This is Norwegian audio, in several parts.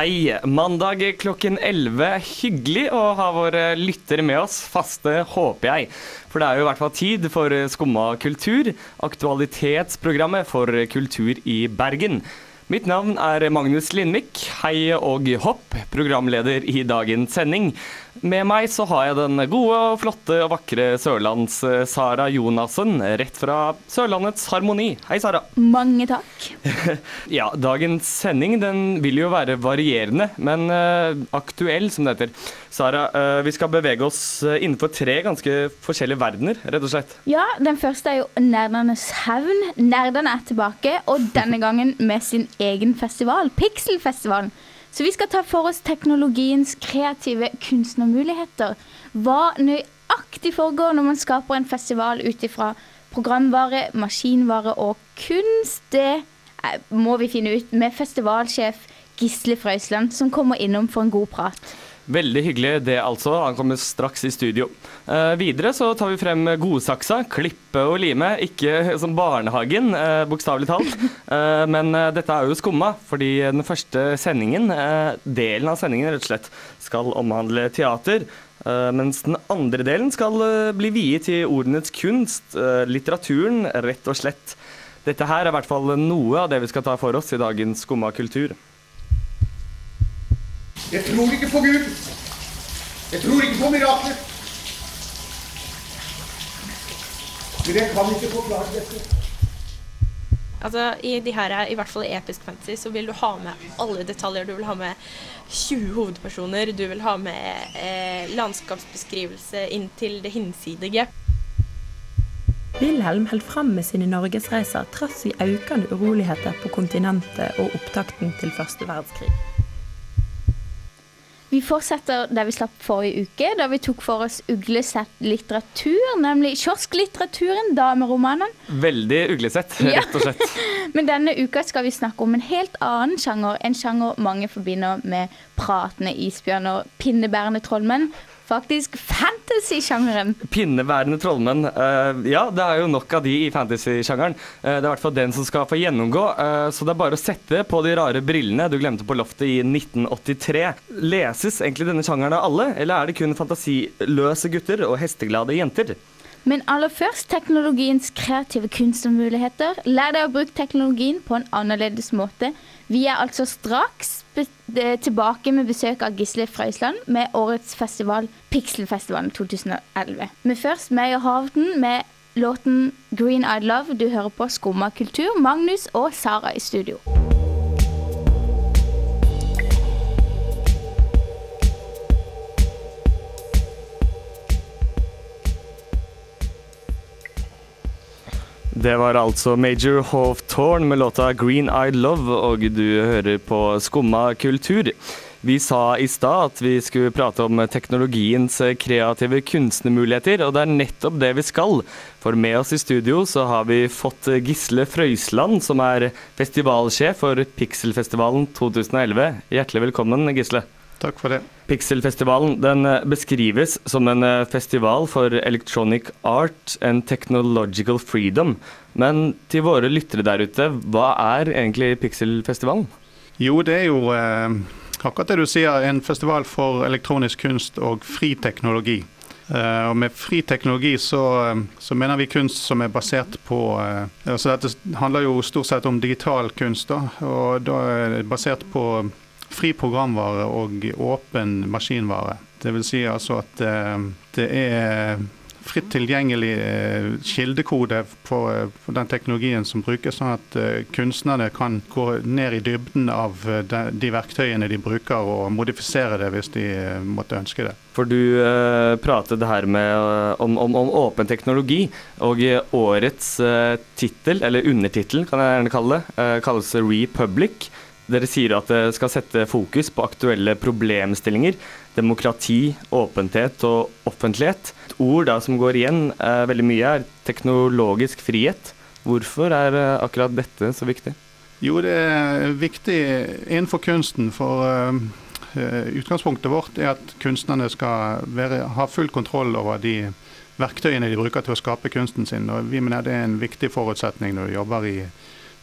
Hei, mandag klokken 11. Hyggelig å ha våre lyttere med oss, faste håper jeg. For det er jo i hvert fall tid for Skumma kultur, aktualitetsprogrammet for kultur i Bergen. Mitt navn er Magnus Lindvik, hei og hopp, programleder i dagens sending. Med meg så har jeg den gode, og flotte og vakre Sørlands-Sara Jonassen, rett fra Sørlandets Harmoni. Hei, Sara. Mange takk. Ja, dagens sending den vil jo være varierende, men uh, aktuell, som det heter. Sara, uh, vi skal bevege oss eh, innenfor tre ganske forskjellige verdener, rett og slett. Ja, den første er jo Nerdenes hevn. Nerdene er tilbake, og denne gangen med sin egen festival, Pixelfestivalen. Så vi skal ta for oss teknologiens kreative kunstnermuligheter. Hva nøyaktig foregår når man skaper en festival ut ifra programvare, maskinvare og kunst, det eh, må vi finne ut med festivalsjef Gisle Frøysland, som kommer innom for en god prat. Veldig hyggelig det, altså. Han kommer straks i studio. Eh, videre så tar vi frem godsaksa, klippe og lime. Ikke som barnehagen, eh, bokstavelig talt. Eh, men eh, dette er jo skumma, fordi den første sendingen, eh, delen av sendingen rett og slett, skal omhandle teater. eh, mens den andre delen skal bli viet til ordenes kunst, litteraturen, rett og slett. Dette her er i hvert fall noe av det vi skal ta for oss i dagens Skumma kultur. Jeg tror ikke på Gud. Jeg tror ikke på mirakler. Men jeg kan ikke forklare dette. Altså, I de her, i hvert fall i episk fantasy, så vil du ha med alle detaljer. Du vil ha med 20 hovedpersoner, du vil ha med eh, landskapsbeskrivelse inn til det hinsidige. Wilhelm held fram med sine norgesreiser trass i økende uroligheter på kontinentet og opptakten til første verdenskrig. Vi fortsetter der vi slapp forrige uke, da vi tok for oss uglesett litteratur, nemlig kiosklitteraturen, dameromanen. Veldig uglesett, rett og slett. Men denne uka skal vi snakke om en helt annen sjanger, en sjanger mange forbinder med pratende isbjørner, pinnebærende trollmenn. Faktisk fantasy-sjangeren. Pinneværende trollmenn. Uh, ja, det er jo nok av de i fantasy-sjangeren. Uh, det er i hvert fall den som skal få gjennomgå. uh, så det er bare å sette på de rare brillene du glemte på loftet i 1983. Leses egentlig denne sjangeren av alle, eller er det kun fantasiløse gutter og hesteglade jenter? Men aller først teknologiens kreative kunstnermuligheter. Lær deg å bruke teknologien på en annerledes måte. Vi er altså straks eh, tilbake med besøk av Gisle Frøysland med årets festival, Pikselfestivalen 2011. Men først Meyer Havden med låten 'Green Eyed Love'. Du hører på Skumma kultur. Magnus og Sara i studio. Det var altså Major Hawthorne med låta 'Green Eyed Love', og du hører på Skumma kultur. Vi sa i stad at vi skulle prate om teknologiens kreative kunstnermuligheter, og det er nettopp det vi skal. For med oss i studio så har vi fått Gisle Frøysland, som er festivalsjef for Pixelfestivalen 2011. Hjertelig velkommen, Gisle. Takk for det. Pixelfestivalen den eh, beskrives som en eh, festival for electronic art and technological freedom. Men til våre lyttere der ute, hva er egentlig Pixelfestivalen? Jo, det er jo eh, akkurat det du sier, en festival for elektronisk kunst og fri teknologi. Eh, og med fri teknologi så, eh, så mener vi kunst som er basert på eh, altså Dette handler jo stort sett om digital kunst, da, og da er det basert på fri programvare og åpen maskinvare. Vil si altså at eh, det er fritt tilgjengelig eh, kildekode på, eh, på den teknologien som brukes, sånn at kunstnerne kan gå ned i dybden av de, verktøyene de bruker, og modifisere det hvis de måtte ønske det. For du eh, pratet her med, om, om, om åpen teknologi, og årets eh, tittel, eller undertittel kan jeg gjerne kalle det, eh, kalles Republic. Dere sier at det skal sette fokus på aktuelle problemstillinger, demokrati, åpenhet og offentlighet. Et ord da som går igjen eh, veldig mye, er teknologisk frihet. Hvorfor er eh, akkurat dette så viktig? Jo, det er viktig innenfor kunsten, for eh, utgangspunktet vårt er at kunstnerne skal være, ha full kontroll over de verktøyene de bruker til å skape kunsten sin. Og vi mener det er en viktig forutsetning når du jobber i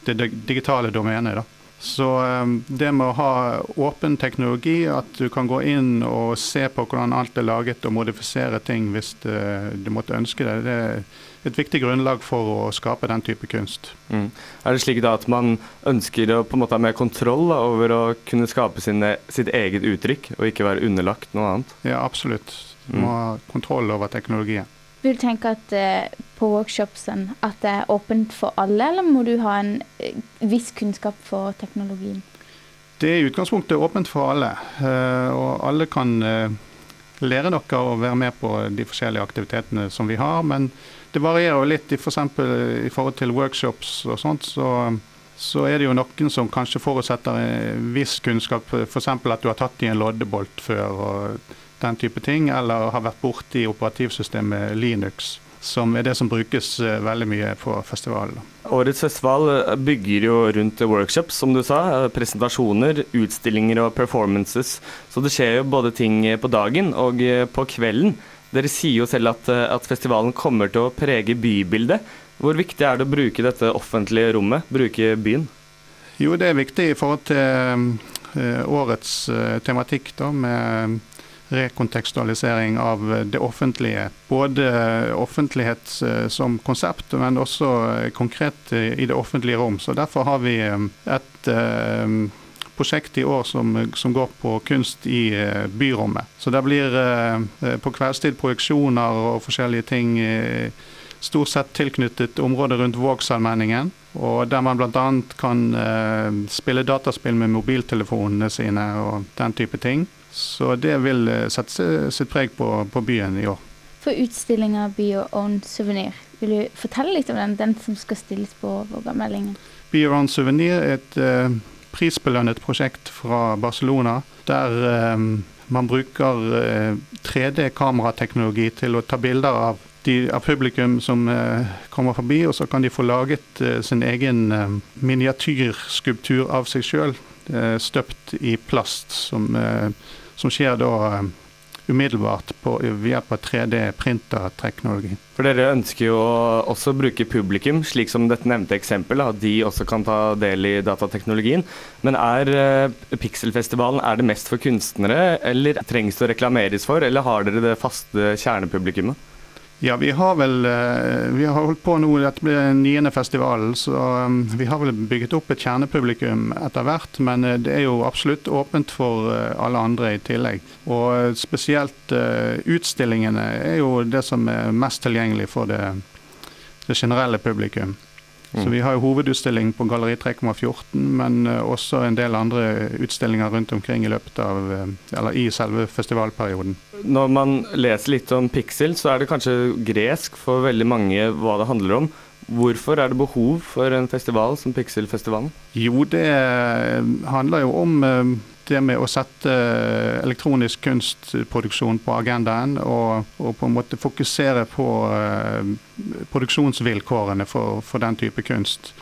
det digitale domenet. da. Så eh, det med å ha åpen teknologi, at du kan gå inn og se på hvordan alt er laget og modifisere ting hvis du måtte ønske det, det er et viktig grunnlag for å skape den type kunst. Mm. Er det slik da at man ønsker å på en måte ha mer kontroll da, over å kunne skape sine, sitt eget uttrykk, og ikke være underlagt noe annet? Ja, absolutt. Du Mm. må ha kontroll over teknologien. Vil du tenke at eh, på workshopsen at det er åpent for alle, eller må du ha en eh, viss kunnskap for teknologien? Det er i utgangspunktet åpent for alle, eh, og alle kan eh, lære noe å være med på de forskjellige aktivitetene som vi har. Men det varierer jo litt, for, eksempel i forhold til workshops og sånt. så så er det jo noen som kanskje forutsetter en viss kunnskap, f.eks. at du har tatt i en loddebolt før og den type ting, eller har vært borti operativsystemet Linux, som er det som brukes eh, veldig mye på festivalen. Årets festival eh, bygger jo rundt workshops, som du sa. eh, Presentasjoner, utstillinger og performances. Så det skjer jo både ting på dagen og på kvelden. Dere sier jo selv at, at festivalen kommer til å prege bybildet. Hvor viktig er det å bruke dette offentlige rommet, bruke byen? Jo, det er viktig i forhold til årets tematikk da, med rekontekstualisering av det offentlige. Både offentlighet eh, som konsept, men også eh, konkret eh, i det offentlige rom. Så Derfor har vi et prosjekt i år som, som går på kunst i byrommet. Så det blir på kveldstid projeksjoner og forskjellige ting. Stort sett tilknyttet området rundt Vågsallmenningen. Der man bl.a. kan spille dataspill med mobiltelefonene sine og den type ting. Så det vil eh, sette sitt preg på, på byen i år. For utstillinga Be Your Own Souvenir, vil du fortelle litt om den, den som skal stilles på Vågameldingen? Be Your Own Souvenir er et eh, prisbelønnet prosjekt fra Barcelona, der eh, man bruker eh, 3D-kamerateknologi til å ta bilder av, de, av publikum som eh, kommer forbi, og så kan de få laget eh, sin egen miniatyrskulptur av seg sjøl, eh, støpt i plast, som, eh, som skjer da eh, umiddelbart på, ved hjelp av 3D-printerteknologi. For dere ønsker jo også å bruke publikum, slik som dette nevnte eksempelet, at de også kan ta del i datateknologien. Men er eh, Pixelfestivalen er det mest for kunstnere, eller trengs det å reklameres for, eller har dere det faste kjernepublikummet? Ja, vi har vel eh, Vi har holdt på nå, dette blir den niende festivalen, så um, vi har vel bygget opp et kjernepublikum etter hvert. Men eh, det er jo absolutt åpent for eh, alle andre i tillegg. Og spesielt utstillingene er jo det som er mest tilgjengelig for det, det generelle publikum. Så Mm. vi har jo hovedutstilling på Galleri 3,14, men eh, også en del andre utstillinger rundt omkring i løpet av eh, Eller i selve festivalperioden. Når man leser litt om Pixel, så er det kanskje gresk for veldig mange hva det handler om. Hvorfor er det behov for en festival som Pixelfestivalen? Jo, det eh, handler jo om det med å sette eh, elektronisk kunstproduksjon på agendaen, og, og på en måte fokusere på eh, produksjonsvilkårene for, for den type kunst.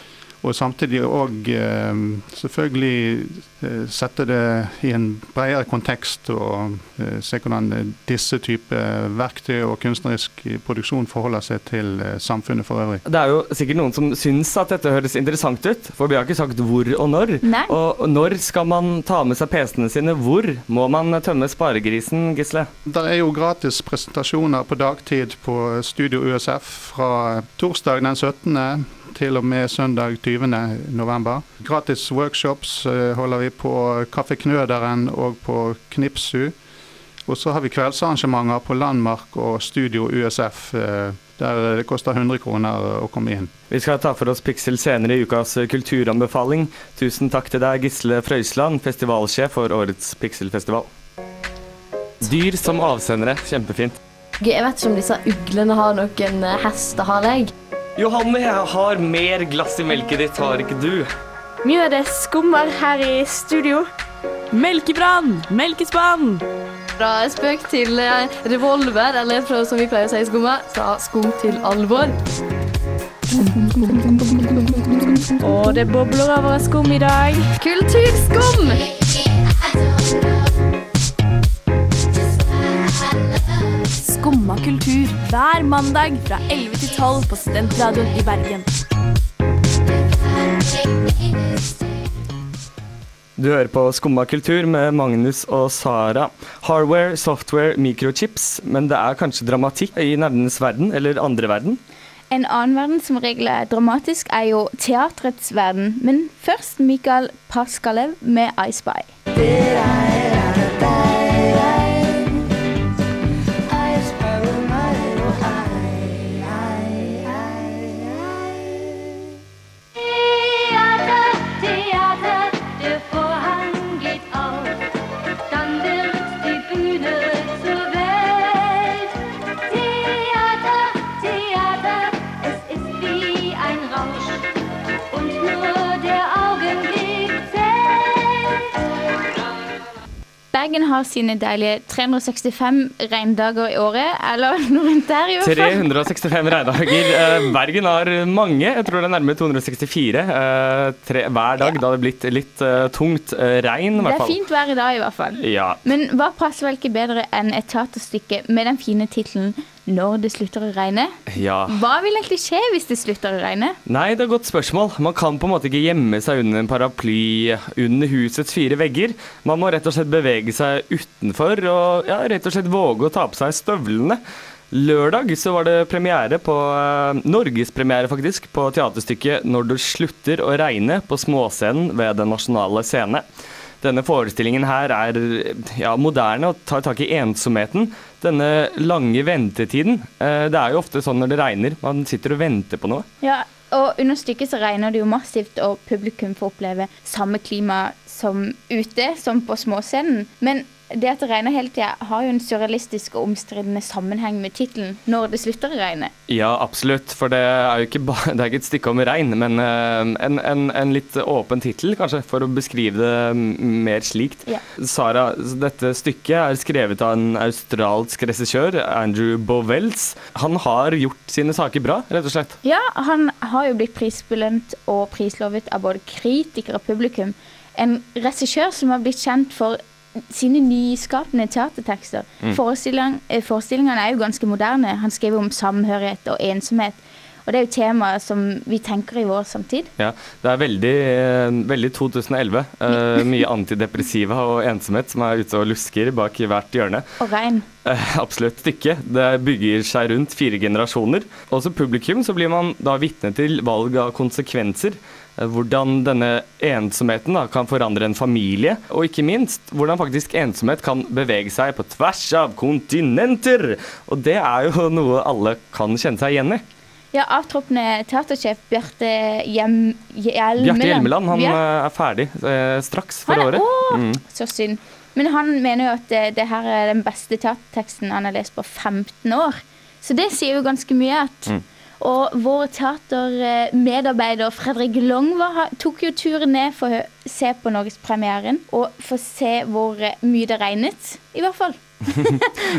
Og samtidig òg eh, selvfølgelig eh, sette det i en bredere kontekst og eh, se hvordan disse type verktøy og kunstnerisk produksjon forholder seg til samfunnet for øvrig. Det er jo sikkert noen som syns at dette høres interessant ut, for vi har ikke sagt hvor og når. Nei. Og når skal man ta med seg PC-ene sine? Hvor må man tømme sparegrisen, Gisle? Det er jo gratis presentasjoner på dagtid på Studio USF fra torsdag den 17. til og med søndag 20. november. Gratis workshops eh, holder vi på Kaffeknøderen og på Knipsu. Og så har vi kveldsarrangementer på Landmark og Studio USF, eh, der det koster 100 kroner å komme inn. Vi skal ta for oss Pixel senere i ukas kulturanbefaling. Tusen takk til deg, Gisle Frøysland, festivalsjef for årets Pixelfestival. Dyr som avsendere, kjempefint. Jeg vet ikke om disse uglene har noen eh, hestehalegg. Johanne, jeg har mer glass i melket ditt, har ikke du? Mye av det skummer her i studio. Melkebrann! Melkespann! Fra spøk til eh, revolver, eller fra, som vi pleier å si i skumma, fra skum til alvor. Og det bobler over av skum i dag. Kulturskum! Skumma kultur hver mandag fra 11 til 12 på Studentradioen i Bergen. Du hører på Skumma kultur med Magnus og Sara. Hardware, software, microchips. Men det er kanskje dramatikk i nerdenes verden, eller andre verden? En annen verden som regel er dramatisk, er jo teatrets verden. Men først Mikael Paskalev med I Spy. Theater, Bergen har sine deilige 365 regndager i året, eller noe rundt der i hvert fall. 365 regndager. Eh, Bergen har mange, jeg tror det er nærmere 264 eh, tre, hver dag. Da det det blitt litt eh, tungt regn, i hvert fall. Det er fint vær i dag, i hvert fall. Ja. Men hva passer vel ikke bedre enn et teaterstykke med den fine tittelen 'Når det slutter å regne'? ja. Hva vil egentlig skje hvis det slutter å regne? Nei, det er et godt spørsmål. Man kan på en måte ikke gjemme seg under en paraply under husets fire vegger. Man må rett og slett bevege seg utenfor og ja, rett og slett våge å ta på seg støvlene. Lørdag så var det premiere på eh, Norgespremiere faktisk på teaterstykket 'Når det slutter å regne' på småscenen ved Den nasjonale scene. Denne forestillingen her er ja, moderne og tar tak i ensomheten. Denne lange ventetiden. Eh, det er jo ofte sånn når det regner. Man sitter og venter på noe. Ja, og under stykket så regner det jo massivt, og publikum får oppleve samme klima som ute, som på småscenen. Men det at det regner hele tida, har jo en surrealistisk og omstridende sammenheng med tittelen 'Når det slutter å regne'. Ja, absolutt. For det er jo ikke, det er ikke et stykke om regn, men eh, en, en, en litt åpen tittel, kanskje, for å beskrive det mer slikt. Ja. Sara, dette stykket er skrevet av en australsk regissør, Andrew Bowells. Han har gjort sine saker bra, rett og slett. Ja, han har jo blitt prisbelønt og prislovet av både kritikere og publikum. En regissør som har blitt kjent for sine nyskapende teatertekster. Mm. Forestilling, eh, forestillingene er jo ganske moderne. Han skriver om samhørighet og ensomhet. Og det er jo temaer som vi tenker i vår samtid. Ja, det er veldig, eh, veldig 2011. Uh, mye antidepressiva og ensomhet som er ute og lusker bak hvert hjørne. Og regn. Uh, absolutt ikke. Det bygger seg rundt fire generasjoner. Og som publikum så blir man da vitne til valg av konsekvenser. Eh, Hvordan denne ensomheten da kan forandre en familie, og ikke minst hvordan faktisk ensomhet kan bevege seg på tvers av kontinenter. Og det er jo noe alle kan kjenne seg igjen i. Ja, avtroppende teatersjef Bjarte Hjem, Hjelmeland. Bjarte Hjelmeland han Ja. eh, er ferdig eh, straks for er- året. Mm. Så synd. Men han mener jo at det, det her er den beste teaterteksten han har lest på 15 år. Så det sier jo ganske mye. at Mm. Og vår teatermedarbeider Fredrik Longva tok jo turen ned for å se på norgespremieren og få se hvor eh, mye det regnet, i hvert fall.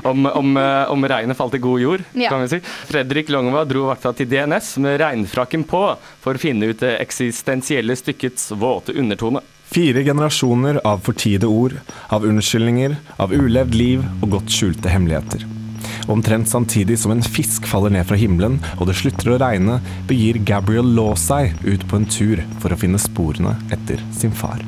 Om, om, eh, om regnet falt i god jord, Ja. kan vi si. Fredrik Longva dro i hvert fall til DNS med regnfrakken på for å finne ut det eksistensielle stykkets våte undertone. Fire generasjoner av fortiede ord, av unnskyldninger, av ulevd liv og godt skjulte hemmeligheter. Omtrent samtidig som en fisk faller ned fra himmelen og det slutter å regne, begir Gabriel Law seg ut på en tur for å finne sporene etter sin far.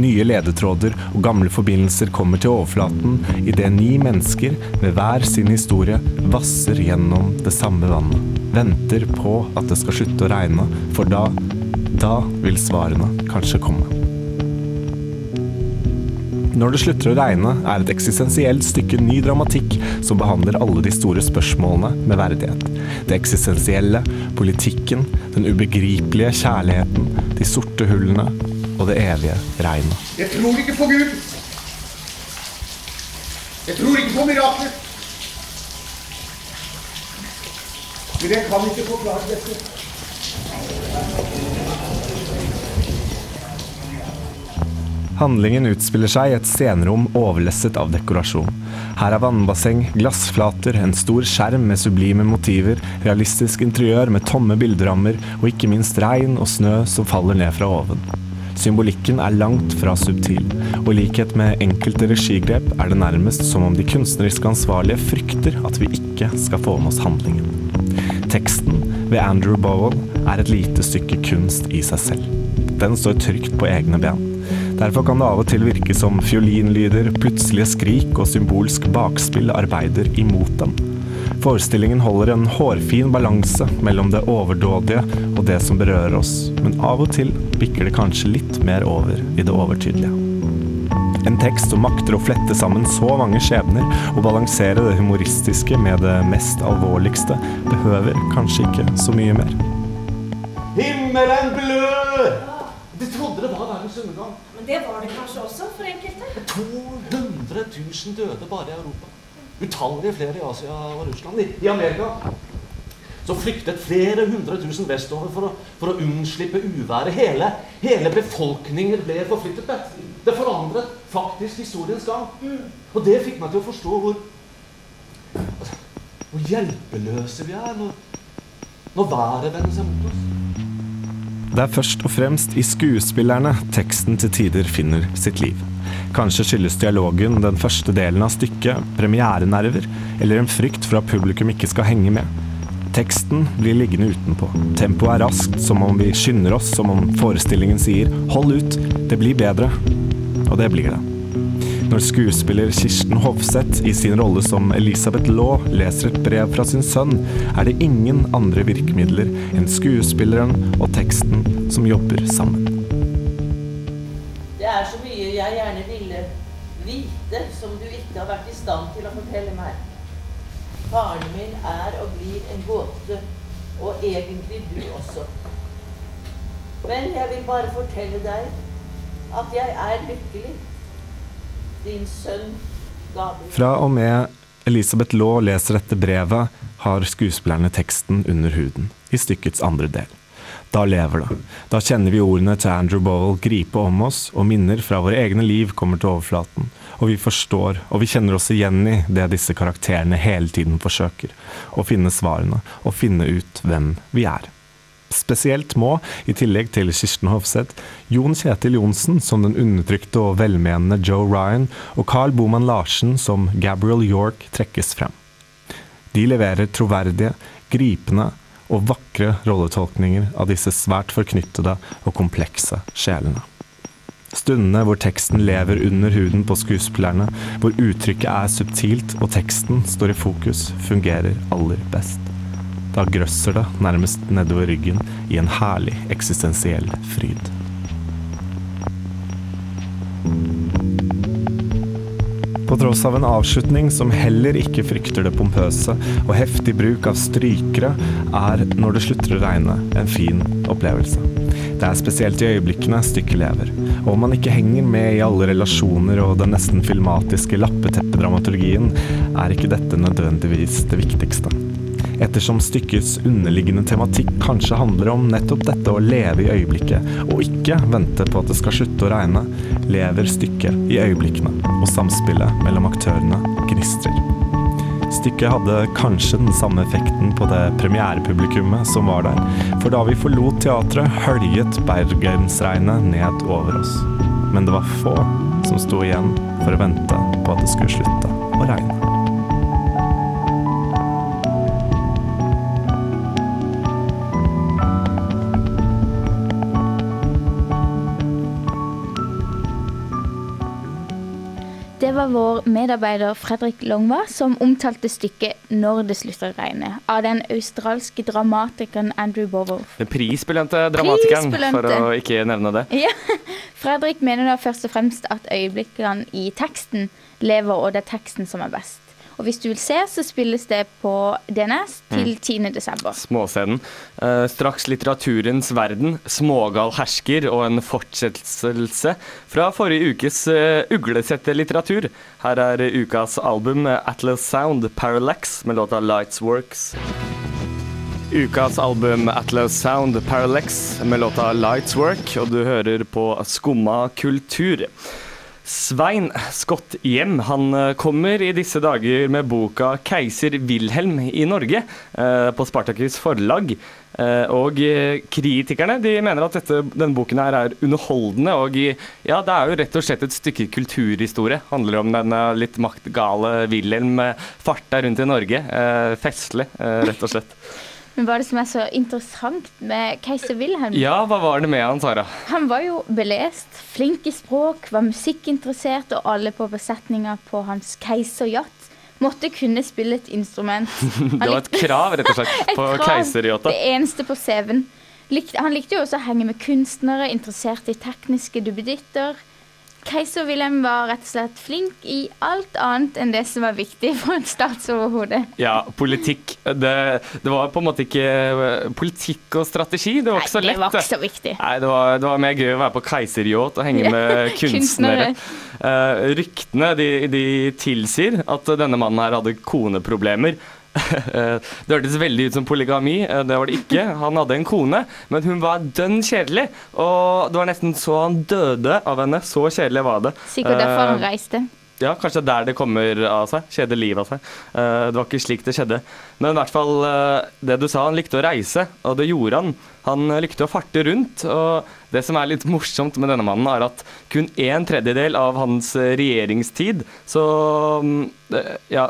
Nye ledetråder og gamle forbindelser kommer til overflaten idet ni mennesker med hver sin historie vasser gjennom det samme vannet. Venter på at det skal slutte å regne, for da, da vil svarene kanskje komme. Når det slutter å regne er et eksistensielt stykke ny dramatikk som behandler alle de store spørsmålene med verdighet. Det eksistensielle, politikken, den ubegripelige kjærligheten, de sorte hullene og det evige regnet. Jeg tror ikke på Gud. Jeg tror ikke på mirakler. Men jeg kan ikke forklare dette. Handlingen utspiller seg i et scenerom overlesset av dekorasjon. Her er vannbasseng, glassflater, en stor skjerm med sublime motiver, realistisk interiør med tomme bilderammer og ikke minst regn og snø som faller ned fra oven. Symbolikken er langt fra subtil, og i likhet med enkelte regigrep er det nærmest som om de kunstneriske ansvarlige frykter at vi ikke skal få med oss handlingen. Teksten ved Andrew Bowell er et lite stykke kunst i seg selv. Den står trygt på egne ben. Derfor kan det av og til virke som fiolinlyder, plutselige skrik og symbolsk bakspill arbeider imot dem. Forestillingen holder en hårfin balanse mellom det overdådige og det som berører oss, men av og til bikker det kanskje litt mer over i det overtydelige. En tekst som makter å flette sammen så mange skjebner og balansere det humoristiske med det mest alvorligste, behøver kanskje ikke så mye mer. Himmelen blør! De trodde det var verdens undergang. Men det var det kanskje også for enkelte. 200 000 døde bare i Europa. Utallige flere i Asia og Russland. I, i Amerika så flyktet flere hundre tusen vestover for å, for å unnslippe uværet. Hele, hele befolkninger ble forflyttet. Det, det forandret faktisk historiens gang. Og det fikk meg til å forstå hvor, hvor hjelpeløse vi er når, når været vender seg mot oss. Det er først og fremst i skuespillerne teksten til tider finner sitt liv. Kanskje skyldes dialogen den første delen av stykket premierenerver, eller en frykt for at publikum ikke skal henge med. Teksten blir liggende utenpå. Tempoet er raskt, som om vi skynder oss, som om forestillingen sier 'hold ut, det blir bedre'. Og det blir det. Når skuespiller Kirsten Hovseth i sin rolle som Elisabeth Law leser et brev fra sin sønn, er det ingen andre virkemidler enn skuespilleren og teksten som jobber sammen. Det er så mye jeg gjerne ville vite som du ikke har vært i stand til å fortelle meg. Faren min er og blir en gåte, og egentlig du også. Men jeg vil bare fortelle deg at jeg er lykkelig. Din sønn Gabriel. Fra og med Elisabeth Law leser dette brevet, har skuespillerne teksten under huden, i stykkets andre del. Da lever det. Da kjenner vi ordene til Andrew Bowell gripe om oss, og minner fra våre egne liv kommer til overflaten. Og vi forstår, og vi kjenner oss igjen i det disse karakterene hele tiden forsøker. Å finne svarene, og finne ut hvem vi er. Spesielt må, i tillegg til Kirsten Hofseth, Jon Kjetil Johnsen som den undertrykte og velmenende Joe Ryan, og Carl Boman Larsen som Gabriel York trekkes frem. De leverer troverdige, gripende og vakre rolletolkninger av disse svært forknyttede og komplekse sjelene. Stundene hvor teksten lever under huden på skuespillerne, hvor uttrykket er subtilt og teksten står i fokus, fungerer aller best. Da grøsser det nærmest nedover ryggen i en herlig eksistensiell fryd. På tross av en avslutning som heller ikke frykter det pompøse, og heftig bruk av strykere, er Når det slutter å regne en fin opplevelse. Det er spesielt i øyeblikkene stykket lever. Og om man ikke henger med i alle relasjoner og den nesten filmatiske lappeteppedramaturgien, er ikke dette nødvendigvis det viktigste. Ettersom stykkets underliggende tematikk kanskje handler om nettopp dette å leve i øyeblikket, og ikke vente på at det skal slutte å regne, lever stykket i øyeblikkene, og samspillet mellom aktørene gnistrer. Stykket hadde kanskje den samme effekten på det premierepublikummet som var der, for da vi forlot teatret, høljet bergensregnet ned over oss. Men det var få som sto igjen for å vente på at det skulle slutte å regne. Var vår medarbeider Fredrik Longva som omtalte stykket 'Når det slutter å regne' av den australske dramatikeren Andrew Boworth. Den prisbelønte dramatikeren, Prisbelønte. for å ikke nevne det. Ja. Fredrik mener da først og fremst at øyeblikkene i teksten lever, og det er teksten som er best. Og hvis du vil se, så spilles det på DNS til 10. desember. Småscenen. Eh, straks litteraturens verden, smågal hersker og en fortsettelse fra forrige ukes uh, uglesette litteratur. Her er ukas album eh, Atlas Sound Parallax med låta Lights Works. Ukas album Atlas Sound Parallax med låta Lights Work, og du hører på Skumma kultur. Svein Scott Hjem han eh, kommer i disse dager med boka 'Keiser Wilhelm i Norge' eh, på Spartakus forlag. Eh, og kritikerne de mener at dette, denne boken her er underholdende. Og ja, det er jo rett og slett et stykke kulturhistorie. Handler om den litt maktgale Wilhelm farta rundt i Norge. Festlig, rett og slett. Men hva er det som er så interessant med keiser Wilhelm? Ja, hva var det med han, Sara? Han var jo belest, flink i språk, var musikkinteressert, og alle på besetninga på hans keiseryacht måtte kunne spille et instrument. Det var et krav, rett og slett, på keiseryatta. Det eneste på CV-en. Han likte jo også å henge med kunstnere, interessert i tekniske duppeditter. Keiser Wilhelm var rett og slett flink i alt annet enn det som var viktig for en statsoverhode. Ja, politikk. Det, det var på en måte ikke politikk og strategi. Det var ikke så Nei, lett. det var ikke så viktig. Nei, det var, det var mer gøy å være på keiseryacht og henge med kunstnere. kunstnere. Uh, ryktene de, de tilsier at denne mannen her hadde koneproblemer. Eh, det hørtes veldig ut som polygami, eh, det var det ikke. Han hadde en kone, men hun var dønn kjedelig. Og det var nesten så han døde av henne. Så kjedelig var det. Sikkert derfor han Eh, reiste. ja, kanskje der det kommer av seg. Kjede livet av seg. Det var ikke slik det skjedde. Men i hvert fall det du sa, han likte å reise, og det gjorde han. Han likte å farte rundt, og det som er litt morsomt med denne mannen, er at kun en tredjedel av hans regjeringstid, så mm, Ja,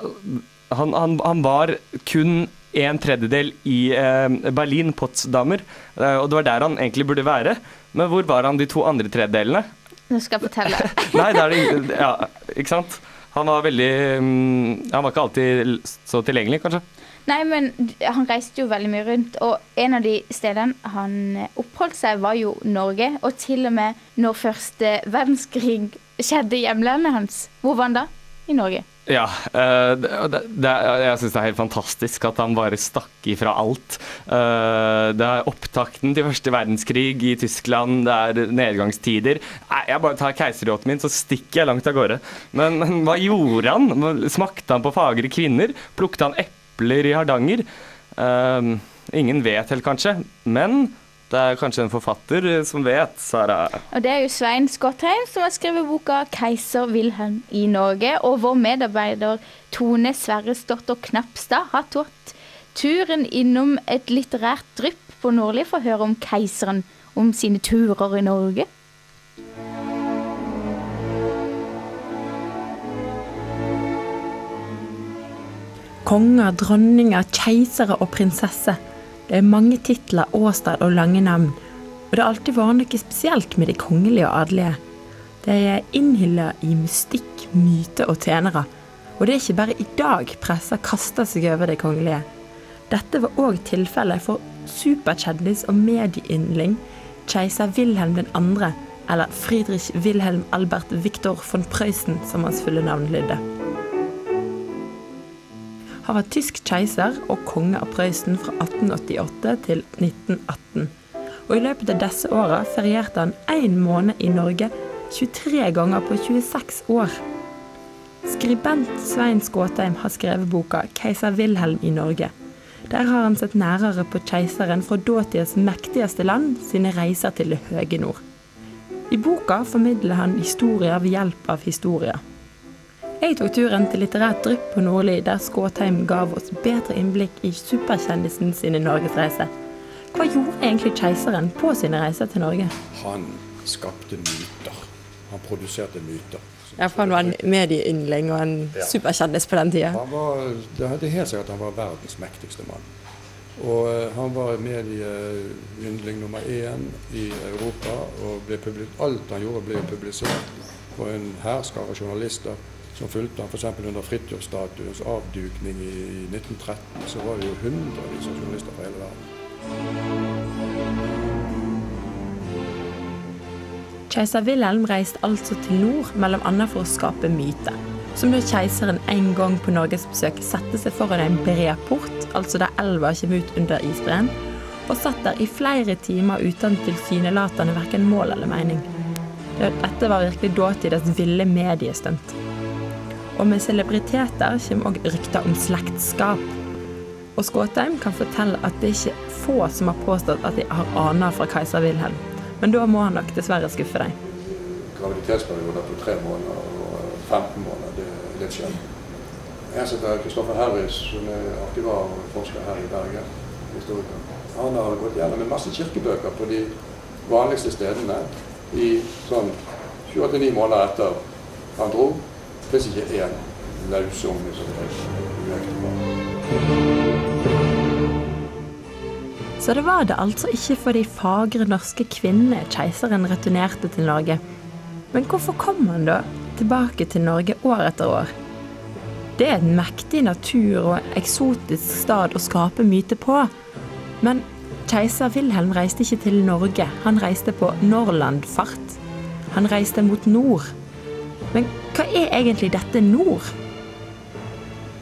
han, han, han var kun en tredjedel i eh, Berlin, Potsdamer, eh, og det var der han egentlig burde være. Men hvor var han de to andre tredjedelene? Nå skal jeg fortelle. Nei, det er det Ja, ikke sant? Han var veldig mm, Han var ikke alltid så tilgjengelig, kanskje. Nei, men han reiste jo veldig mye rundt, og en av de stedene han eh, oppholdt seg, var jo Norge. Og til og med når første verdenskrig skjedde i hjemlandet hans. Hvor var han da? I Norge. Ja. eh, det, det, jeg syns det er helt fantastisk at han bare stakk ifra alt. Eh, det er opptakten til første verdenskrig i Tyskland, det er nedgangstider. Jeg bare tar keiseryachten min, så stikker jeg langt av gårde. Men, men hva gjorde han? Smakte han på fagre kvinner? Plukte han epler i Hardanger? Eh, ingen vet helt, kanskje. Men det er kanskje en forfatter som vet, Sara. Og det er jo Svein Skottheim som har skrevet boka 'Keiser Wilhelm i Norge'. Og vår medarbeider Tone Sverresdotter Knapstad har tatt turen innom et litterært drypp på Nordli for å høre om keiseren, om sine turer i Norge. Konger, dronninger, keisere og prinsesse. Det er mange titler, åstad og lange navn. Og det har alltid vært noe spesielt med de kongelige og adelige. De er innhylla i mystikk, myte og tjenere. Og det er ikke bare i dag pressa kaster seg over de kongelige. Dette var òg tilfellet for superkjendis og medieyndling keiser Wilhelm 2., eller Friedrich Wilhelm Albert Viktor von Preussen, som hans fulle navn lydde. Han var tysk keiser og konge av Prøysen fra 1888 til 1918. Og i løpet av disse åra ferierte han én måned i Norge 23 ganger på 26 år. Skribent Svein Skåtheim har skrevet boka 'Keiser Wilhelm i Norge'. Der har han sett nærere på keiseren fra dåtidas mektigste land sine reiser til det høye nord. I boka formidler han historier ved hjelp av historier. Jeg tok turen til litterært drypp på Nordli, der Skåtheim gav oss bedre innblikk i superkjendisen sine norgesreiser. Hva gjorde egentlig keiseren på sine reiser til Norge? Han skapte myter. Han produserte myter. Ja, for han var en medieyndling og en Ja. superkjendis på den tida. Han var, det er helt sikkert at han var verdens mektigste mann. Og eh, han var medieyndling nummer én i Europa. og ble Alt han gjorde, ble publisert. på en hærskare journalister som fulgte han f.eks. under Fridtjof-statuens avdukning i, i 1913. Så var det jo hundrevis av journalister fra hele verden. Keiser Wilhelm reiste altså til nord, mellom annet for å skape myte. Som da keiseren en gang på norgesbesøk satte seg foran en bred port, altså der elva kommer ut under isbreen, og satt der i flere timer uten tilsynelatende verken mål eller mening. Dette var virkelig dåtidens ville mediestunt. Og med celebriteter kommer òg rykter om slektskap. Og Skåtheim kan fortelle at det er ikke få som har påstått at de har aner fra keiser Wilhelm. Men da må han nok dessverre skuffe deg. Graviditetsperioder på tre måneder og 15 måneder, det er litt sjelden. Jeg heter Kristoffer Harris, som er arkivar og forsker her i Bergen, historiker. Han har gått gjennom en masse kirkebøker på de vanligste stedene i sånn 28-9 måneder etter han dro. Det er ikke én lausunge som er uektefar. Så det var det altså ikke for de fagre norske kvinnene keiseren returnerte til Norge. Men hvorfor kom han da tilbake til Norge år etter år? Det er en mektig natur og eksotisk stad å skape myte på. Men keiser Wilhelm reiste ikke til Norge, han reiste på Norlandfart. Han reiste mot nord. Men hva er egentlig dette nord?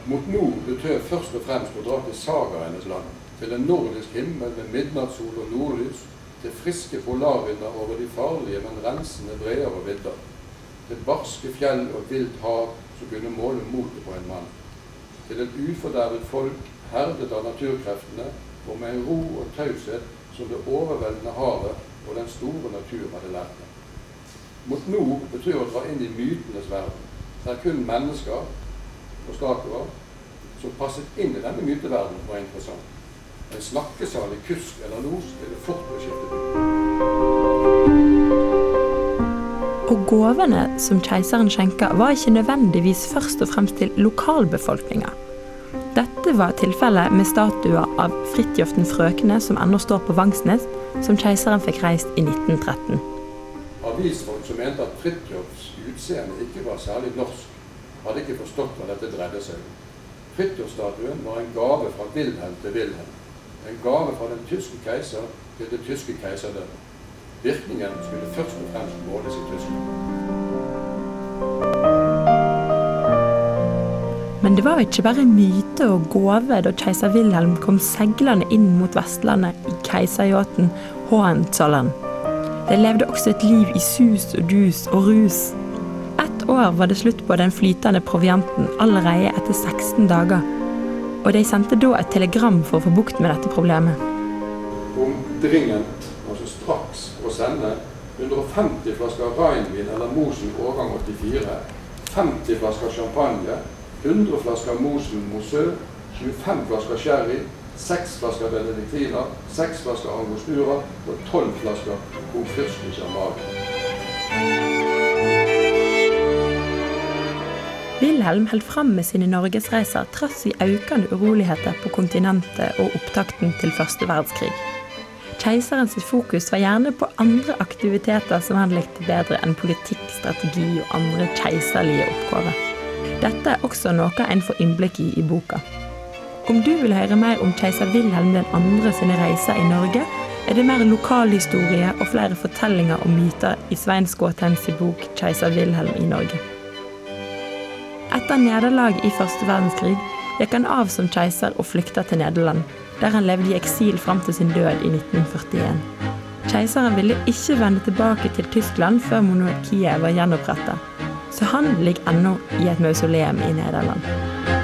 Mot nord betød først og fremst å dra til sagaenes land, til en nordisk himmel med midnattssol og nordlys, til friske polarvinder over de farlige, men rensende breer og vidder, til barske fjell og vilt hav som kunne måle motet på en mann, til et ufordervet folk herdet av naturkreftene og med en ro og taushet som det overveldende havet og den store natur hadde lært dem. Mot nord betyr å dra inn i mytenes verden, der kun mennesker og statuer som passet inn i denne myteverdenen, var interessant. En snakkesalig kusk eller los ville fort bli skiftet. Og gavene som keiseren skjenka, var ikke nødvendigvis først og fremst til lokalbefolkninga. Dette var tilfellet med statuer av Fridtjof den frøkne, som ennå står på Vangsnes, som keiseren fikk reist i 1913. Avisfolk som mente at Fridtjofs utseende ikke var særlig norsk, hadde ikke forstått hva dette dreide seg om. Fridtjofsstatuen var en gave fra Wilhelm til Wilhelm. En gave fra den tyske keiser til det tyske keiserdømmet. Virkningen skulle først og fremst måles i Tyskland. Men det var ikke bare myte og gave da keiser Wilhelm kom seilende inn mot Vestlandet i keiseryachten Hohenzollern. Det levde også et liv i sus og dus og rus. Ett år var det slutt på den flytende provianten allerede etter 16 dager. Og de sendte da et telegram for å få bukt med dette problemet. Omdringent, altså straks, å sende 150 flasker reinvin eller Mosen årgang 84, 50 flasker champagne, 100 flasker Mosen Mosø, 25 flasker sherry, 6 flasker benediktiner, seks flasker angostura og 12 flasker Charmaga. Wilhelm holdt fram med sine norgesreiser trass i økende uroligheter på kontinentet og opptakten til første verdenskrig. sitt fokus var gjerne på andre aktiviteter som han likte bedre enn politikk, strategi og andre keiserlige oppgaver. Dette er også noe en får innblikk i i boka. Om du vil høre mer om keiser Wilhelm 2. sine reiser i Norge, er det mer lokalhistorie og flere fortellinger og myter i Svein Skåtheims bok 'Keiser Wilhelm i Norge'. Etter nederlag i første verdenskrig gikk han av som keiser og flykta til Nederland, der han levde i eksil fram til sin død i 1941. Keiseren ville ikke vende tilbake til Tyskland før monarkiet var gjenoppretta, så han ligger ennå i et mausoleum i Nederland.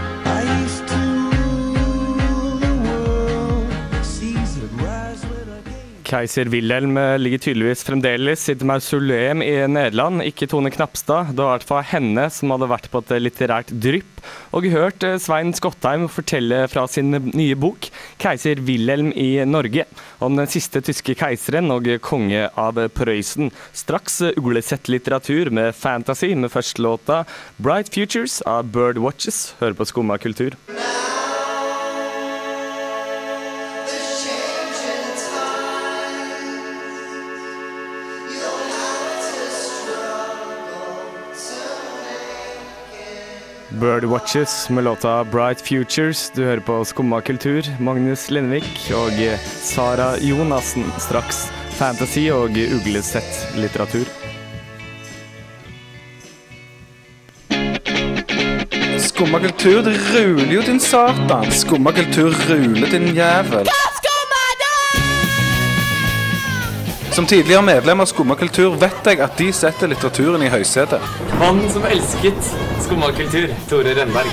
Keiser Wilhelm eh, ligger tydeligvis fremdeles i et mausoleum i Nederland. Ikke Tone Knapstad. Det var i hvert fall henne som hadde vært på et litterært drypp og hørt eh, Svein Skottheim fortelle fra sin nye bok 'Keiser Wilhelm i Norge', om den siste tyske keiseren og konge av Prøysen. Straks eh, uglesett litteratur med fantasy, med førstelåta 'Bright Futures' av Bird Watches. Hører på Skumma kultur. Birdwatches med låta 'Bright Futures'. Du hører på Skumma kultur. Magnus Lindvik og Sara Jonassen. Straks fantasy og uglesett litteratur. Skumma kultur, ruler jo din satan. Skumma kultur ruler din jævel. Som tidligere medlem av Skumma kultur vet jeg at de setter litteraturen i høysetet. Mannen som elsket Skumma kultur, Tore Rønberg.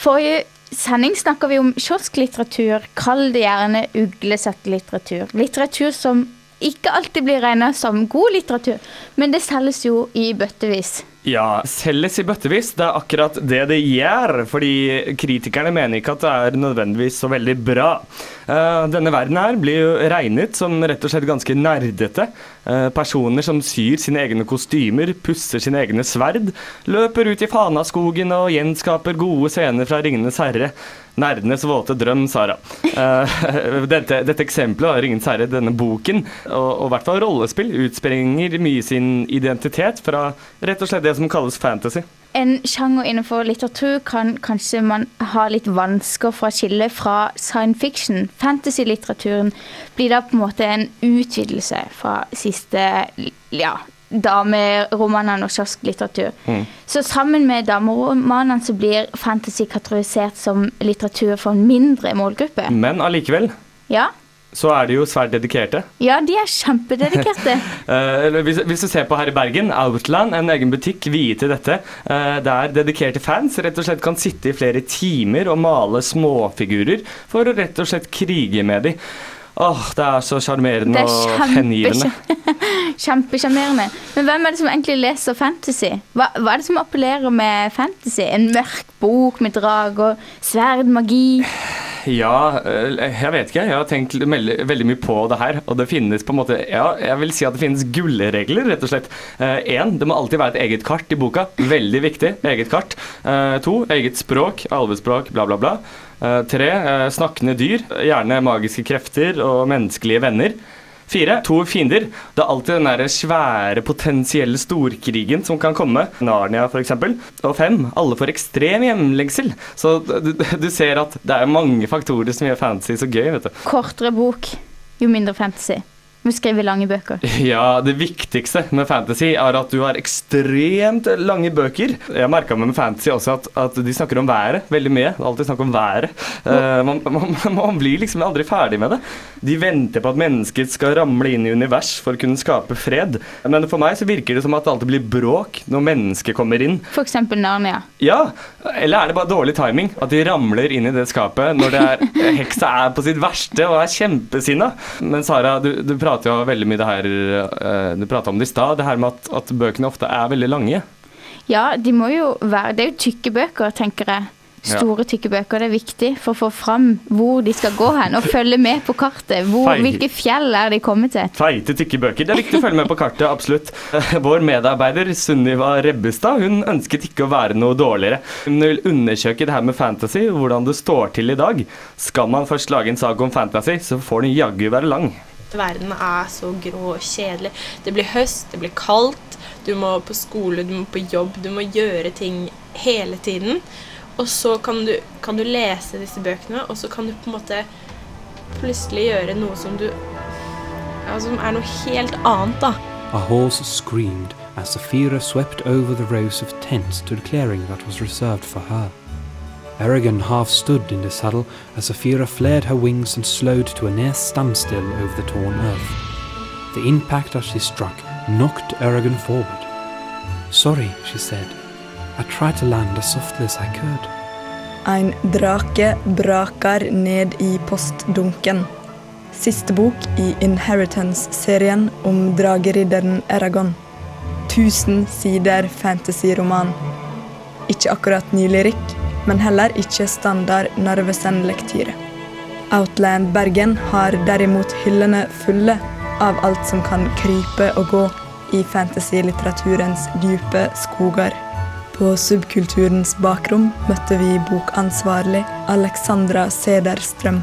Forrige sending snakka vi om kiosklitteratur. Kall det gjerne uglesett litteratur. Litteratur som ikke alltid blir regna som god litteratur, men det selges jo i bøttevis. Ja, selges i bøttevis. Det er akkurat det det gjør. Fordi kritikerne mener ikke at det er nødvendigvis så veldig bra. Uh, denne verden her blir jo regnet som rett og slett ganske nerdete. Uh, personer som syr sine egne kostymer, pusser sine egne sverd, løper ut i Fanaskogen og gjenskaper gode scener fra Ringenes herre. Nerdenes våte drøm, Sara. Uh, dette, dette eksempelet har ringt særlig denne boken, og, og i hvert fall rollespill, utspringer mye sin identitet fra rett og slett det som kalles fantasy. En sjanger innenfor litteratur kan kanskje man ha litt vansker for å skille fra science fiction. Fantasy-litteraturen blir da på en måte en utvidelse fra siste ja, dameromanene og kiosklitteratur. Mm. Så sammen med dameromanene så blir fantasy kategorisert som litteratur for en mindre målgruppe. Men allikevel Ja, så er de jo svært dedikerte. ja de er kjempededikerte. uh, hvis, hvis du ser på her i Bergen, Outland, en egen butikk viet til dette, uh, der dedikerte fans rett og slett kan sitte i flere timer og male småfigurer for å rett og slett krige med dem. Åh, det er så sjarmerende og hengivende. Kjempesjarmerende. Men hvem er det som egentlig leser fantasy? Hva, hva er det som appellerer med fantasy? En mørk bok med drager, sverd, magi? Ja, eh, jeg vet ikke. Jeg har tenkt veldig, veldig mye på det her. Og det finnes på en måte Ja, jeg vil si at det finnes gullregler, rett og slett. Én, det må alltid være et eget kart i boka. Veldig viktig. Eget kart. Eh, to, eget språk. Alvespråk, bla, bla, bla. Eh, tre, eh, snakkende dyr. Gjerne magiske krefter og menneskelige venner. Fire, to fiender. Det er alltid den der svære potensielle storkrigen som kan komme. Narnia, f.eks. Og fem, alle får ekstrem hjemlengsel. Så du, du ser at det er mange faktorer som gjør fantasy så gøy, vet du. Kortere bok, jo mindre fantasy. Vi skriver lange bøker. Ja, det viktigste med fantasy er at du har ekstremt lange bøker. Jeg merka med fantasy også at, at de snakker om været veldig mye. Alltid snakk om været. Uh, man, man, man blir liksom aldri ferdig med det. De venter på at mennesket skal ramle inn i univers for å kunne skape fred. Men for meg så virker det som at det alltid blir bråk når mennesket kommer inn. Eksempel Narnia. Ja, eller er det bare dårlig timing? At de ramler inn i det skapet når det er, heksa er på sitt verste og er kjempesinna? Men Sara, du, du prater jo veldig mye det her eh, Du prata om det i stad, det her med at, at bøkene ofte er veldig lange. Ja, de må jo være Det er jo tykke bøker, tenker jeg. Store, tykke bøker. Det er viktig for å få fram hvor de skal gå hen, og følge med på kartet. Hvor, hvilke fjell er de kommet til? Feite, tykke bøker. Det er viktig å følge med på kartet, absolutt. Vår medarbeider Sunniva Rebbestad hun ønsket ikke å være noe dårligere. Hun vil undersøke det her med fantasy, hvordan det står til i dag. Skal man først lage en sak om fantasy, så får den jaggu være lang. Verden er så grå og kjedelig. Det blir høst, det blir kaldt. Du må på skole, du må på jobb, du må gjøre ting hele tiden. Og så kan du, kan du lese disse bøkene, og så kan du på en måte plutselig gjøre noe som du ja, Som er noe helt annet, da. A horse screamed as Safira swept over the rows of tents to the clearing that was reserved for her. Aragon half stood in the saddle as Safira flared her wings and slowed to a near standstill over the torn earth. The impact as she struck knocked Aragon forward. Sorry, she said. I tried to land as softly as I could. En drake brakar ned i postdunken. Siste bok i Inheritance-serien om drageridderen Eragon. 1000 sider fantasyroman. Ikke akkurat ny lyrikk, men heller ikke standard Narvesen-lektyre. Outland Bergen har derimot hyllene fulle av alt som kan krype og gå i fantasy-litteraturens dype skoger. På subkulturens bakrom møtte vi bokansvarlig Alexandra Sederstrøm.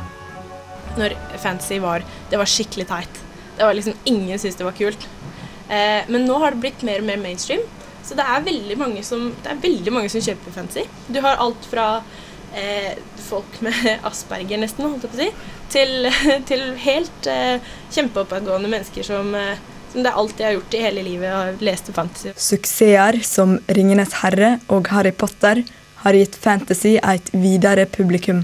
Når fantasy var Det var skikkelig teit. Det var liksom Ingen syntes det var kult. Eh, men nå har det blitt mer og mer mainstream. Så det er veldig mange som, veldig mange som kjøper fancy. Du har alt fra eh, folk med asperger, nesten, holdt jeg på å si, til, til helt eh, kjempeoppadgående mennesker som, eh, som det er alt jeg har gjort i hele livet, og leste fantasy. Suksesser som Ringenes herre og Harry Potter har gitt fantasy et videre publikum.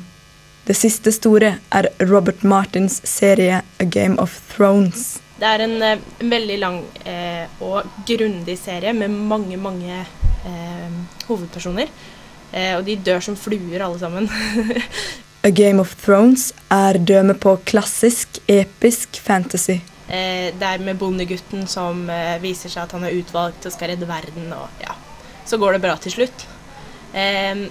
Det siste store er Robert Martins serie A Game of Thrones. Det er en, eh, en veldig lang eh, og grundig serie med mange, mange eh, hovedpersoner. Eh, og de dør som fluer, alle sammen. A Game of Thrones er døme på klassisk, episk fantasy. Eh, det er med bondegutten som eh, viser seg at han er utvalgt og skal redde verden, og ja, så går det bra til slutt. Eh,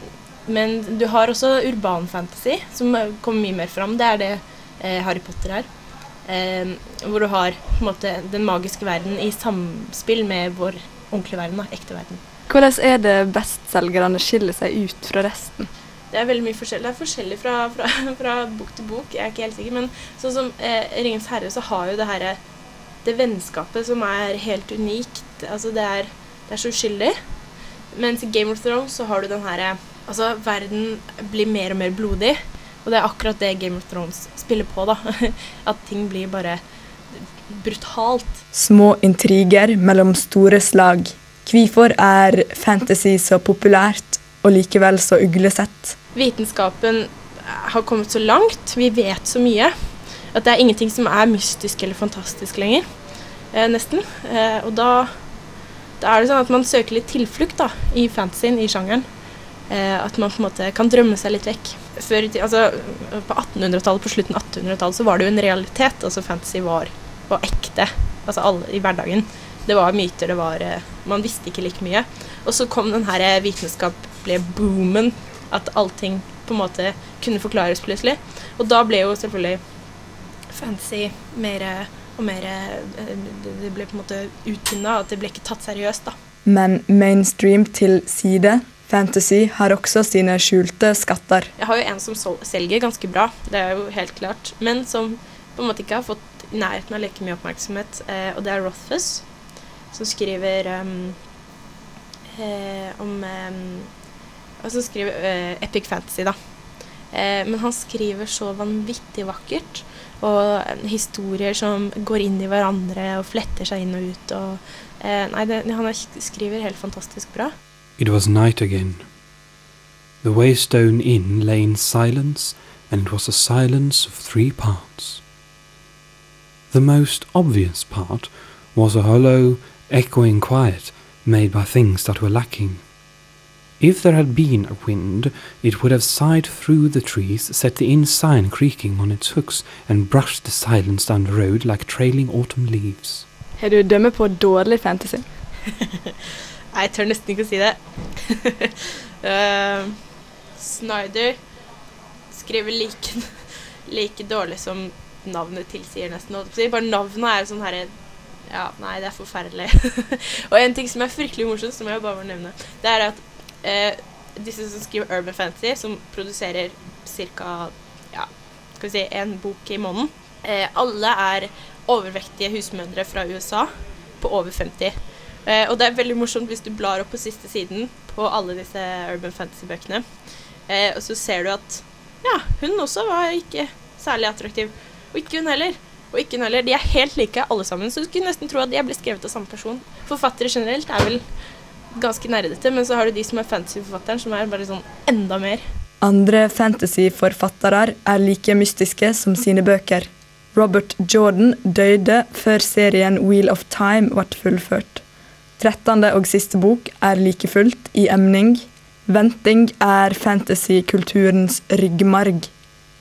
men du har også urban fantasy, som kommer mye mer fram. Det er det eh, Harry Potter er. Eh, hvor du har måte, den magiske verden i samspill med vår ordentlige verden, da, ekte verden. Hvordan er det bestselgerne skiller seg ut fra resten? Det er veldig mye forskjellig. Det er forskjellig fra, fra, fra bok til bok, jeg er ikke helt sikker. Men sånn som eh, 'Ringens herre' så har jo det herre Det vennskapet som er helt unikt. Altså det er, det er så uskyldig. Mens i Game of Thrones så har du den herre Altså verden blir mer og mer blodig. Og det er akkurat det Game of Thrones spiller på, da. At ting blir bare brutalt. Små intriger mellom store slag. Hvorfor er fantasy så populært, og likevel så uglesett? Vitenskapen har kommet så langt, vi vet så mye, at det er ingenting som er mystisk eller fantastisk lenger. Eh, nesten. Eh, og da, da er det sånn at man søker litt tilflukt da, i fantasyen, i sjangeren. Eh, at man på en måte kan drømme seg litt vekk. Før, altså, på 1800-tallet, på slutten av 1800-tallet, så var det jo en realitet. Altså fantasy var, var ekte altså alle, i hverdagen. Det var myter, det var eh, Man visste ikke like mye. Og så kom den her vitenskapelige boomen. At allting på en måte kunne forklares plutselig. Og da ble jo selvfølgelig fantasy mer og mer eh, Det det ble på en måte utvinna, at det ble ikke tatt seriøst, da. Men mainstream til side. Fantasy har også sine skjulte skatter. Jeg har jo en som selger ganske bra, det er jo helt klart. Men som på en måte ikke har fått i nærheten av like mye oppmerksomhet. Eh, og det er Rothfuss, som skriver um, eh, om um, Som skriver uh, epic fantasy, da. Eh, men han skriver så vanvittig vakkert. Og eh, historier som går inn i hverandre og fletter seg inn og ut. Og, eh, nei, det, han er, skriver helt fantastisk bra. It was night again. The Waystone Inn lay in silence, and it was a silence of three parts. The most obvious part was a hollow, echoing quiet made by things that were lacking. If there had been a wind, it would have sighed through the trees, set the inn sign creaking on its hooks, and brushed the silence down the road like trailing autumn leaves. Har du dømme på dårlig fantasy? Jeg tør nesten ikke å si det. uh, Snyder skriver like, like dårlig som navnet tilsier, nesten. Bare navnet er sånn herre Ja, nei, det er forferdelig. og en ting som er fryktelig morsomt, som jeg bare må nevne, det er at eh, disse som skriver Urban Fantasy, som produserer ca. Ja, skal vi si en bok i måneden, eh, alle er overvektige husmødre fra USA på over 50. Eh, og det er veldig morsomt hvis du blar opp på siste siden på alle disse Urban Fantasy-bøkene. Eh, og så ser du at ja, hun også var ikke særlig attraktiv. Og ikke hun heller. Og ikke hun heller. De er helt like alle sammen, så du skulle nesten tro at de er blitt skrevet av samme person. Forfattere generelt er vel ganske nerdete, men så har du de som er fantasy-forfatteren, som er bare sånn enda mer. Andre fantasyforfattere er like mystiske som sine bøker. Robert Jordan døde før serien Wheel of Time ble fullført. Trettende og siste bok er like fullt i emning. Venting er fantasykulturens ryggmarg.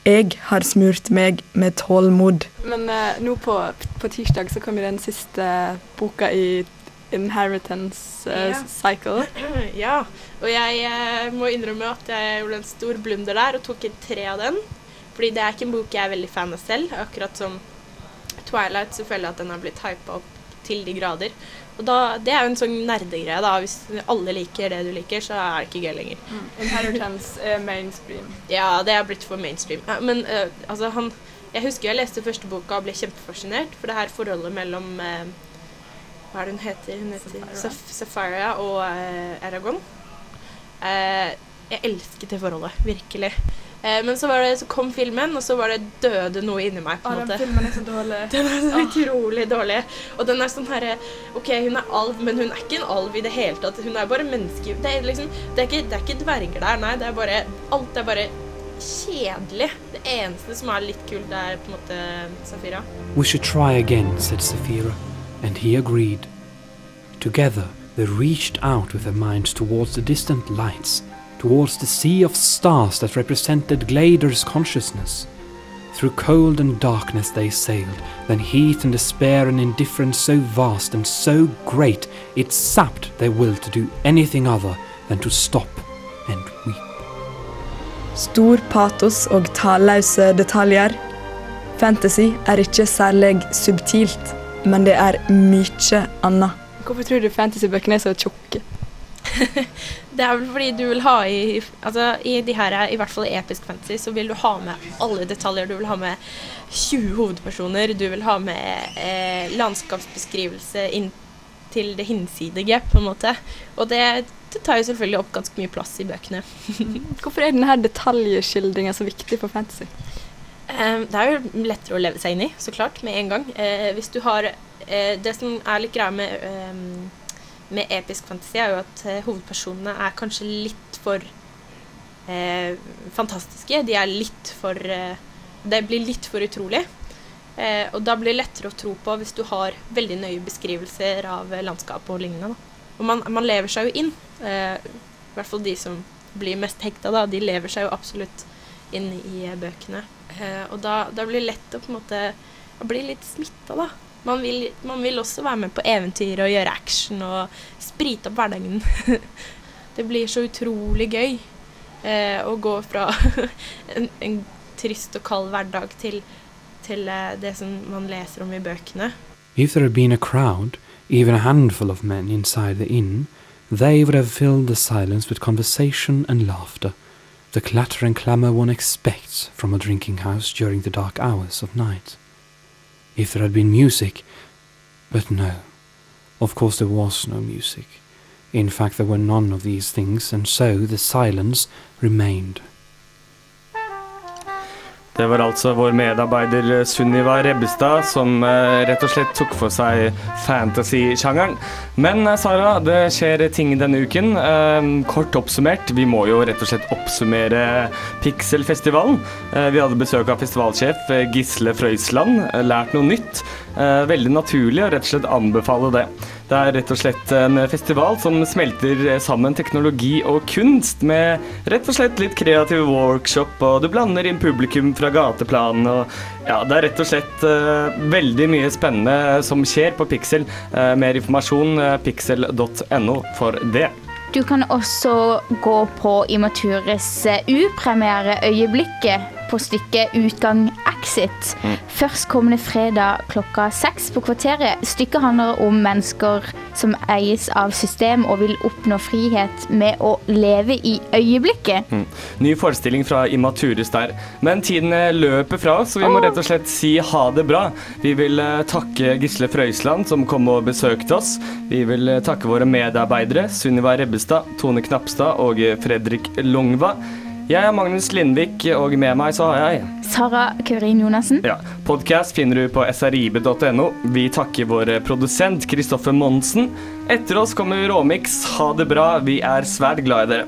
Jeg har smurt meg med tålmod. Men eh, nå på, på tirsdag så kommer den siste boka i Inheritance eh, Ja. Cycle. Ja, og jeg eh, må innrømme at jeg gjorde en stor blunder der og tok inn tre av den. Fordi det er ikke en bok jeg er veldig fan av selv. Akkurat som Twilight så føler jeg at den har blitt hypa opp til de grader. Og da, Det er jo en sånn nerdegreie. da. Hvis alle liker det du liker, så er det ikke gøy lenger. Inheritance er mainstream. Ja, det er blitt for mainstream. Ja, men uh, altså, han Jeg husker jeg leste første boka og ble kjempefascinert. For det her forholdet mellom uh, Hva er det hun heter? Hun heter Saf og uh, Aragon. Eh, jeg elsket det forholdet, virkelig. Eh, men så, var det, så kom filmen, og så var det døde noe inni meg. på en måte. den filmen er så dårlig. Den er så utrolig dårlig. Og den er sånn herre OK, hun er alv, men hun er ikke en alv i det hele tatt. Hun er bare menneske. Det er liksom Det er ikke, det er ikke dverger der, nei. Det er bare Alt er bare kjedelig. Det eneste som er litt kult, er på en måte Safira. We should try again, said Saphira, and he agreed. Together, they reached out with their minds towards the distant lights, towards the sea of stars that represented Glader's consciousness. Through cold and darkness they sailed, then heat and despair and indifference so vast and so great it sapped their will to do anything other than to stop and weep. Stor patos og talløse detaljer. Fantasy er ikke særlig subtilt, men det er mye annet. Hvorfor tror du fantasybøkene er så tjukke? Det er vel fordi du vil ha i Altså i de her, i hvert fall i episk fantasy, så vil du ha med alle detaljer. Du vil ha med 20 hovedpersoner. Du vil ha med eh, landskapsbeskrivelse inn til det hinsidige, på en måte. Og det, det tar jo selvfølgelig opp ganske mye plass i bøkene. Hvorfor er denne detaljskildringa så viktig for fantasy? Eh, Det er jo lettere å leve seg inn i, så klart, med en gang. Eh, hvis du har eh, Det som er litt greia med, eh, med episk fantasi, er jo at eh, hovedpersonene er kanskje litt for eh, fantastiske. De er litt for eh, Det blir litt for utrolig. Eh, og da blir det lettere å tro på hvis du har veldig nøye beskrivelser av eh, landskapet og lignende. Og man, man lever seg jo inn. Eh, I hvert fall de som blir mest hekta, da. De lever seg jo absolutt inn i bøkene. Og da, da blir det lett å på en måte bli litt smitta, da. Man vil, man vil også være med på eventyr og gjøre action og sprite opp hverdagen. det blir så utrolig gøy eh, å gå fra en, en trist og kald hverdag til, til eh, det som man leser om i bøkene. If there had been a crowd, even a handful of men inside the inn, they would have filled the silence with conversation and laughter, the clatter and clamour one expects from a drinking house during the dark hours of night. If there had been music, but no, of course there was no music. In fact, there were none of these things, and so the silence remained. Det var altså vår medarbeider Sunniva Rebbestad som eh, rett og slett tok for seg fantasy-sjangeren. Men eh, Sara, det skjer ting denne uken. Eh, kort oppsummert, vi må jo rett og slett oppsummere Pixelfestivalen. Eh, vi hadde besøk av festivalsjef eh, Gisle Frøysland, eh, lært noe nytt. Eh, veldig naturlig å rett og slett anbefale det. Det er rett og slett en festival som smelter sammen teknologi og kunst med rett og slett litt kreativ workshop, og du blander inn publikum fra gateplan. og ja, Det er rett og slett uh, veldig mye spennende som skjer på Pixel. Uh, mer informasjon uh, pixel.no for det. Du kan også gå på Imatures eh, upremiereøyeblikket på stykket Utgang Exit. Førstkommende fredag klokka seks på Kvarteret. Stykket handler om mennesker som eies av system og vil oppnå frihet med å leve i øyeblikket. Mm. Ny forestilling fra Immaturus der. Men tiden eh, løper fra oss, så vi må rett og slett si ha det bra. Vi vil eh, takke Gisle Frøysland som kom og besøkte oss. Vi vil eh, takke våre medarbeidere Sunniva Rebbestad, Tone Knapstad og Fredrik Longva. Jeg er Magnus Lindvik, og med meg så har jeg Sara Kaurin Jonassen. Ja, Podkast finner du på srib.no. Vi takker vår produsent Kristoffer Monsen. Etter oss kommer Råmix. Ha det bra. Vi er svært glad i dere.